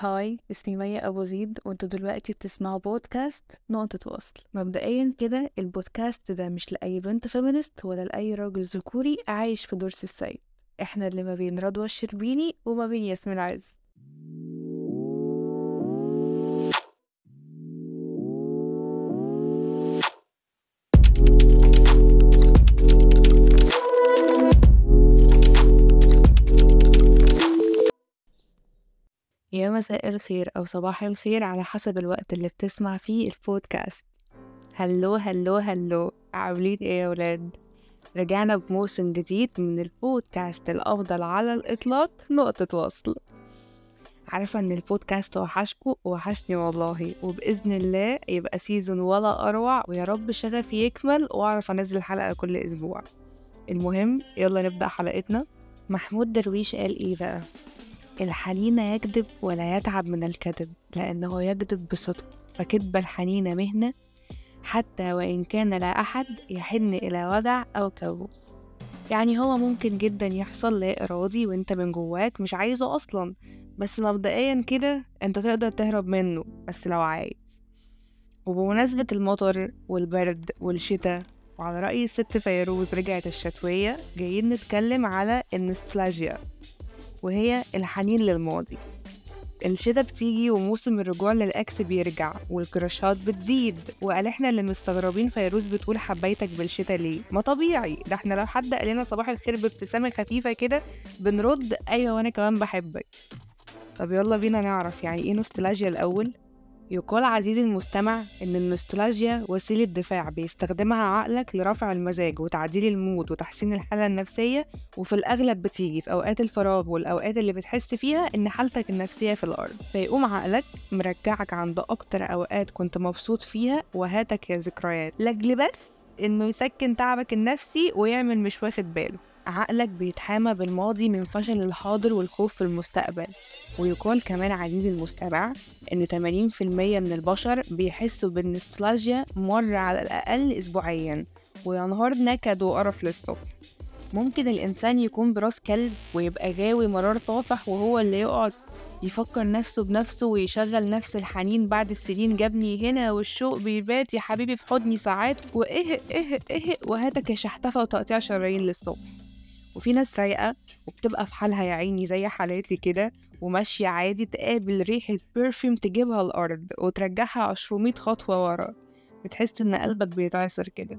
Hi اسمي مي أبو زيد وانتوا دلوقتي بتسمعوا بودكاست نقطة وصل. مبدئيا كده البودكاست ده مش لأي بنت feminist ولا لأي راجل ذكوري عايش في دور سي السيد. إحنا اللي ما بين رضوى الشربيني وما بين ياسمين عز. مساء الخير أو صباح الخير على حسب الوقت اللي بتسمع فيه البودكاست. hello hello hello عاملين إيه يا ولاد؟ رجعنا بموسم جديد من البودكاست الأفضل على الإطلاق نقطة وصل. عارفة إن البودكاست وحشكوا وحشني والله. وبإذن الله يبقى season ولا أروع ويا رب شغفي يكمل وأعرف أنزل حلقة كل أسبوع. المهم يلا نبدأ حلقتنا. محمود درويش قال إيه بقى؟ الحنين يكذب ولا يتعب من الكذب لأنه يكذب بصدق فكذب الحنين مهنة حتى وإن كان لا أحد يحن إلى وجع أو كابوس. يعني هو ممكن جدا يحصل لا إرادي وإنت من جواك مش عايزه أصلا. بس مبدئيا كده أنت تقدر تهرب منه بس لو عايز. وبمناسبة المطر والبرد والشتاء وعلى رأي الست فيروز رجعت الشتوية جايين نتكلم على النستلاجيا. وهي الحنين للماضي. الشتا بتيجي وموسم الرجوع للأكس بيرجع والكراشات بتزيد وقال إحنا اللي مستغربين فيروز بتقول حبيتك بالشتا ليه؟ ما طبيعي ده إحنا لو حد قال لنا صباح الخير بابتسامة خفيفة كده بنرد أيوة وأنا كمان بحبك. طب يلا بينا نعرف يعني إيه نوستالجيا الأول؟ يقال عزيزي المستمع إن النوستالجيا وسيلة دفاع بيستخدمها عقلك لرفع المزاج وتعديل المود وتحسين الحالة النفسية وفي الأغلب بتيجي في أوقات الفراغ والأوقات اللي بتحس فيها إن حالتك النفسية في الأرض. فيقوم عقلك مرجعك عند أكتر أوقات كنت مبسوط فيها وهاتك يا ذكريات. لأجل بس إنه يسكن تعبك النفسي ويعمل مش واخد باله. عقلك بيتحامى بالماضي من فشل الحاضر والخوف في المستقبل. ويقال كمان عزيزي المستمع إن 80% من البشر بيحسوا بالنستالجيا مرة على الأقل أسبوعيا. وينهار نكد وقرف للصبح. ممكن الإنسان يكون براس كلب ويبقى غاوي مرار طافح وهو اللي يقعد. يفكر نفسه بنفسه ويشغل نفس الحنين بعد السنين. جابني هنا والشوق بيبات يا حبيبي في حضني ساعات. وإيه إيه إيه وهاتك يا شحتفة وتقطيع شرايين للصبح. وفي ناس رايقة وبتبقى في حالها يا عيني زي حالاتي كده وماشية عادي تقابل ريحة برفيوم تجيبها الأرض وترجعها عشرمية خطوة ورا. بتحس إن قلبك بيتعصر كده.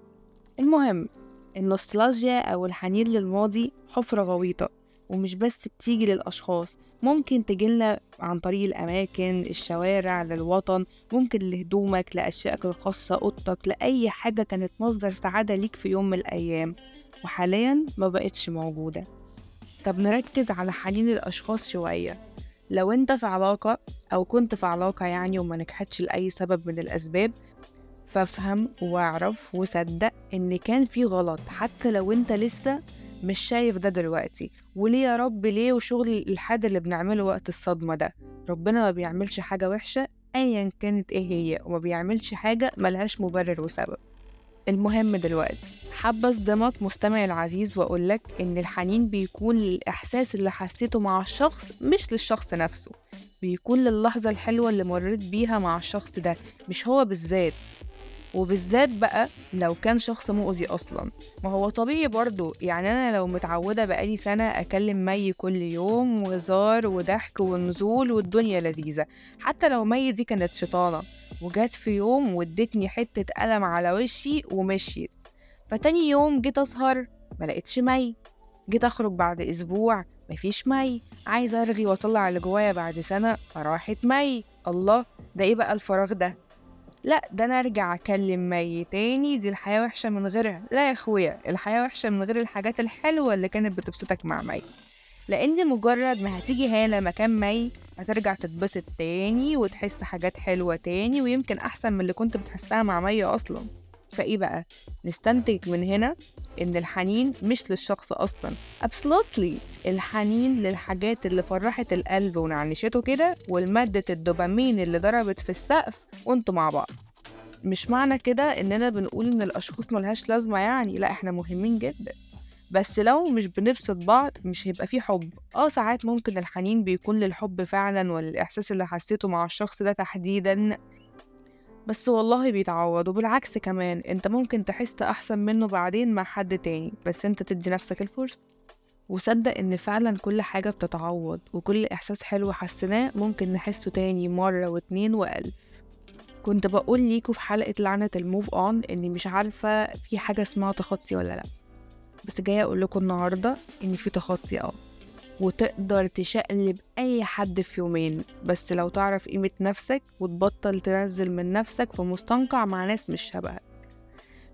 المهم النوستالجيا أو الحنين للماضي حفرة غويطة ومش بس بتيجي للأشخاص ممكن تجيلنا عن طريق الأماكن الشوارع للوطن ممكن لهدومك لأشيائك الخاصة أوضتك لأي حاجة كانت مصدر سعادة ليك في يوم من الأيام. وحاليا ما بقتش موجودة. طب نركز على حنين الأشخاص شوية. لو أنت في علاقة أو كنت في علاقة يعني وما نجحتش لأي سبب من الأسباب فافهم واعرف وصدق إن كان في غلط حتى لو أنت لسه مش شايف ده دلوقتي. وليه يا رب ليه وشغل الحاد اللي بنعمله وقت الصدمة ده؟ ربنا ما بيعملش حاجة وحشة أيا كانت إيه هي وما بيعملش حاجة ملهاش مبرر وسبب. المهم دلوقتي حابة أصدمك مستمعي العزيز وأقولك إن الحنين بيكون للإحساس اللي حسيته مع الشخص مش للشخص نفسه. بيكون للحظة الحلوة اللي مريت بيها مع الشخص ده مش هو بالذات. وبالذات بقى لو كان شخص مؤذي أصلا. ما هو طبيعي برضو يعني أنا لو متعودة بقالي سنة أكلم مي كل يوم وهزار وضحك ونزول والدنيا لذيذة. حتى لو مي دي كانت شيطانة. وجات في يوم وادتني حتة قلم على وشي ومشيت. فتاني يوم جيت أسهر ملقتش مي. جيت أخرج بعد أسبوع مفيش مي. عايزة أرغي وأطلع اللي جوايا بعد سنة فراحت مي. الله ده إيه بقى الفراغ ده؟ لا ده أنا أرجع أكلم مي تاني. دي الحياة وحشة من غيرها. لا يا أخويا الحياة وحشة من غير الحاجات الحلوة اللي كانت بتبسطك مع مي. لأن مجرد ما هتيجي هالة مكان مي هترجع تتبسط تاني وتحس حاجات حلوة تاني ويمكن أحسن من اللي كنت بتحسها مع مي أصلا. فايه بقى؟ نستنتج من هنا إن الحنين مش للشخص أصلا. Absolutely. الحنين للحاجات اللي فرحت القلب ونعنشته كده والمادة الدوبامين اللي ضربت في السقف وانتوا مع بعض. مش معنى كده إننا بنقول إن الأشخاص ملهاش لازمة يعني لا إحنا مهمين جدا. بس لو مش بنبسط بعض مش هيبقى فيه حب. آه ساعات ممكن الحنين بيكون للحب فعلا والإحساس اللي حسيته مع الشخص ده تحديدا. بس والله بيتعوض وبالعكس كمان انت ممكن تحس أحسن منه بعدين مع حد تاني بس انت تدي نفسك الفرصة. وصدق إن فعلا كل حاجة بتتعوض وكل إحساس حلو حسناه ممكن نحسه تاني مرة واتنين وألف. كنت بقول ليكوا في حلقة لعنة الموف اون إني مش عارفة في حاجة اسمها تخطي ولا لأ. بس جاية أقول لكم النهاردة إن في تخطي أه. وتقدر تشقلب أي حد في يومين. بس لو تعرف قيمة نفسك وتبطل تنزل من نفسك في مستنقع مع ناس مش شبهك.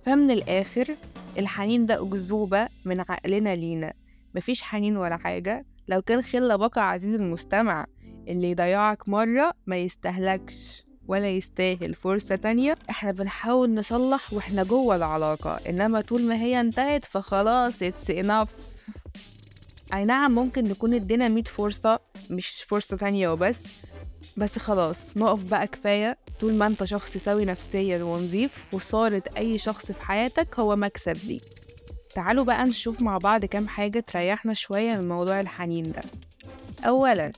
فمن الآخر الحنين ده أكذوبة من عقلنا لينا. مفيش حنين ولا حاجة. لو كان خلة بقى عزيز المستمع اللي يضيعك مرة ما يستهلكش ولا يستاهل فرصة تانية إحنا بنحاول نصلح وإحنا جوه العلاقة. إنما طول ما هي انتهت فخلاص it's enough. أي نعم ممكن نكون ادينا مية فرصة مش فرصة تانية وبس. بس خلاص نقف بقى كفاية. طول ما أنت شخص سوي نفسيا ونظيف وصارت أي شخص في حياتك هو مكسب ليك. تعالوا بقى نشوف مع بعض كام حاجة تريحنا شوية من موضوع الحنين ده. أولا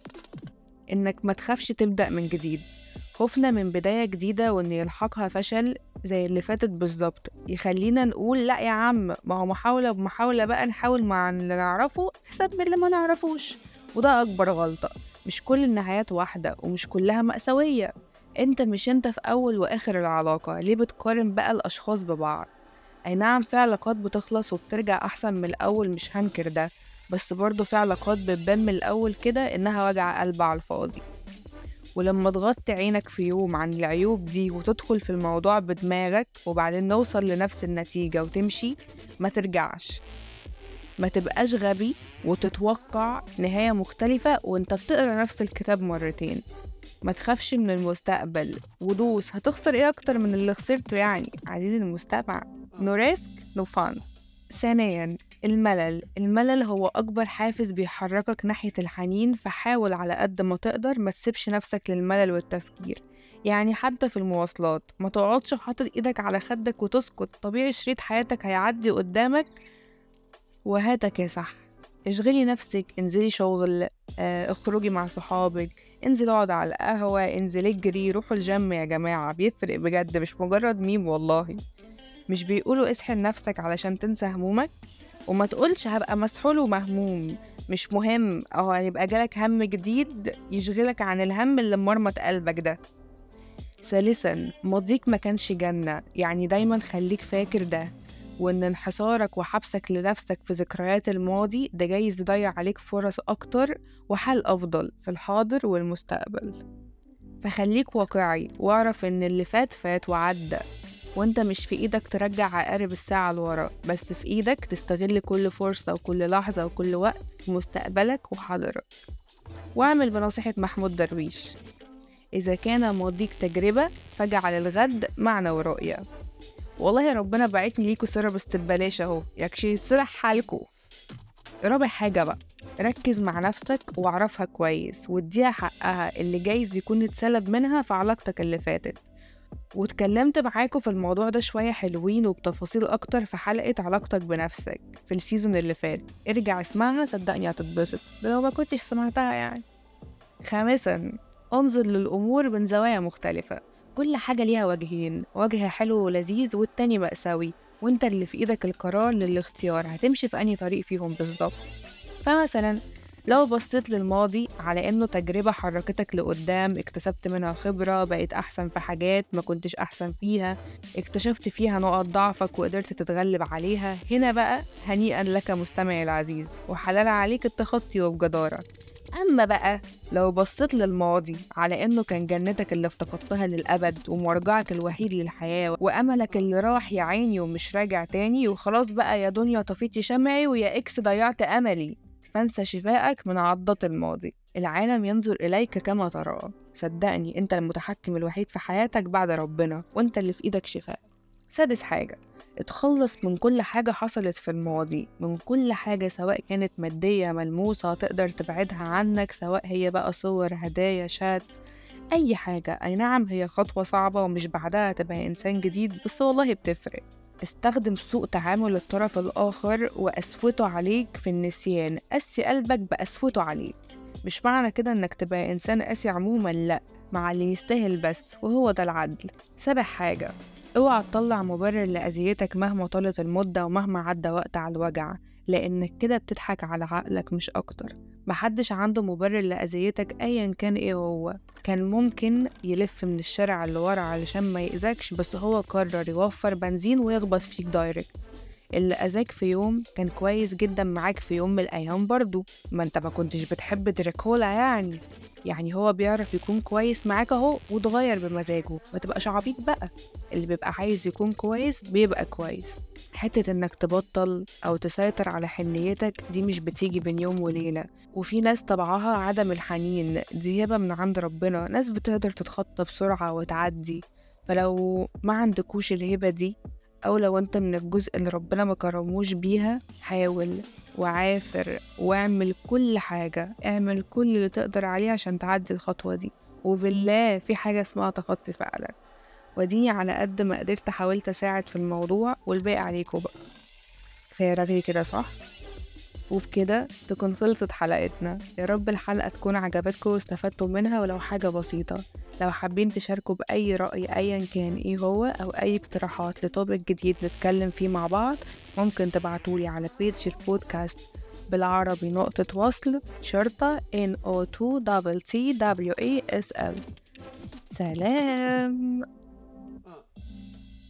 إنك ما تخافش تبدأ من جديد. خوفنا من بداية جديدة وإن يلحقها فشل زي اللي فاتت بالظبط. يخلينا نقول لأ يا عم ما هو محاولة بمحاولة بقى نحاول مع اللي نعرفه أحسن من اللي ما نعرفوش. وده أكبر غلطة. مش كل النهايات واحدة ومش كلها مأساوية. أنت مش أنت في أول وآخر العلاقة ليه بتقارن بقى الأشخاص ببعض؟ أي نعم في علاقات بتخلص وبترجع أحسن من الأول مش هنكر ده. بس برضه في علاقات بتبان من الأول كده إنها وجع قلب على الفاضي. ولما تغطي عينك في يوم عن العيوب دي وتدخل في الموضوع بدماغك وبعدين نوصل لنفس النتيجة وتمشي ما ترجعش. ما تبقاش غبي وتتوقع نهاية مختلفة وانت بتقرأ نفس الكتاب مرتين. ما تخافش من المستقبل. ودوس هتخسر إيه أكتر من اللي خسرته يعني؟ عزيزي المستمع no risk no fun ثانيا الملل. الملل هو أكبر حافز بيحركك ناحية الحنين فحاول على قد ما تقدر ما تسيبش نفسك للملل والتفكير. يعني حتى في المواصلات ما تقعدش حاطط إيدك على خدك وتسكت. طبيعي شريط حياتك هيعدي قدامك. وهاتك يا صح اشغلي نفسك انزلي شغل آه اخرجي مع صحابك انزل اقعد على القهوة انزل اجري روحوا الجيم يا جماعة. بيفرق بجد مش مجرد ميم والله. مش بيقولوا اسحل نفسك علشان تنسى همومك؟ وما تقولش هبقى مسحول ومهموم. مش مهم. أو هيبقى جالك هم جديد يشغلك عن الهم اللي مرمط قلبك ده. ثالثا ماضيك ما كانش جنة. يعني دايما خليك فاكر ده. وإن انحصارك وحبسك لنفسك في ذكريات الماضي ده جايز يضيع عليك فرص أكتر وحل أفضل في الحاضر والمستقبل. فخليك واقعي واعرف إن اللي فات فات وعدى. وانت مش في إيدك ترجع عقارب الساعة لورا بس في إيدك تستغل كل فرصة وكل لحظة وكل وقت في مستقبلك وحاضرك واعمل بنصيحة محمود درويش. إذا كان ماضيك تجربة فاجعل الغد معنى ورؤية والله ربنا بعتني ليكوا سيرة بس ببلاش اهو. يكشي يتصلح حالكوا رابع حاجة بقى. ركز مع نفسك واعرفها كويس واديها حقها. اللي جايز يكون اتسلب منها في علاقتك اللي فاتت. واتكلمت معاكم في الموضوع ده شوية حلوين وبتفاصيل أكتر في حلقة علاقتك بنفسك في السيزون اللي فات. ارجع اسمعها صدقني هتتبسط. ده لو ما كنتش سمعتها يعني. خامسا انظر للأمور من زوايا مختلفة. كل حاجة ليها وجهين وجه حلو ولذيذ والتاني مأساوي. وانت اللي في إيدك القرار للاختيار هتمشي في أنهي طريق فيهم بالظبط. فمثلا لو بصيت للماضي على إنه تجربة حركتك لقدام اكتسبت منها خبرة بقيت أحسن في حاجات ما كنتش أحسن فيها اكتشفت فيها نقط ضعفك وقدرت تتغلب عليها هنا بقى هنيئا لك مستمعي العزيز وحلال عليك التخطي وبجدارة أما بقى لو بصيت للماضي على إنه كان جنتك اللي افتقدتها للأبد ومرجعك الوحيد للحياة وأملك اللي راح يا عيني ومش راجع تاني وخلاص بقى يا دنيا طفيتي شمعي ويا إكس ضيعت أملي. فانسى شفائك من عضات الماضي. العالم ينظر إليك كما تراه. صدقني أنت المتحكم الوحيد في حياتك بعد ربنا وأنت اللي في إيدك شفاء. سادس حاجة اتخلص من كل حاجة حصلت في الماضي من كل حاجة سواء كانت مادية ملموسة تقدر تبعدها عنك سواء هي بقى صور هدايا شات أي حاجة. أي نعم هي خطوة صعبة ومش بعدها تبقى إنسان جديد بس والله بتفرق. استخدم سوء تعامل الطرف الآخر وقسوته عليك في النسيان. قسي قلبك بقسوته عليك مش معنى كده إنك تبقى إنسان قاسي عموما لأ. مع اللي يستاهل بس وهو ده العدل. سابع حاجة. اوعى تطلع مبرر لأذيتك مهما طالت المدة ومهما عدى وقت على الوجع لأنك كده بتضحك على عقلك مش أكتر. محدش عنده مبرر لأذيتك أيا كان إيه هو. كان ممكن يلف من الشارع اللي ورا علشان ما يأذكش بس هو قرر يوفر بنزين ويخبط فيك دايركت اللي أذاك في يوم كان كويس جدا معاك في يوم من الأيام برضو. ما أنت ما كنتش بتحب دراكولا يعني. يعني هو بيعرف يكون كويس معاك أهو وتغير بمزاجه. ما تبقاش عبيط بقى. اللي بيبقى عايز يكون كويس بيبقى كويس. حتة إنك تبطل أو تسيطر على حنيتك دي مش بتيجي بين يوم وليلة. وفي ناس طبعها عدم الحنين دي هبة من عند ربنا. ناس بتقدر تتخطى بسرعة وتعدي. فلو ما عندكوش الهبة دي أو لو أنت من الجزء اللي ربنا ما كرموش بيها حاول وعافر واعمل كل حاجة. اعمل كل اللي تقدر عليه عشان تعدي الخطوة دي. وبالله في حاجة اسمها تخطي فعلا. وديني على قد ما قدرت حاولت أساعد في الموضوع والباقي عليكم بقى. رغي كده صح؟ وبكده تكون خلصت حلقتنا. يا رب الحلقة تكون عجبتكم واستفدتوا منها ولو حاجة بسيطة. لو حابين تشاركوا بأي رأي أيا كان إيه هو أو أي اقتراحات لطابق جديد نتكلم فيه مع بعض ممكن تبعتولي على بيج البودكاست بالعربي نقطة وصل شرطة N O 2 T T W A S L. سلام!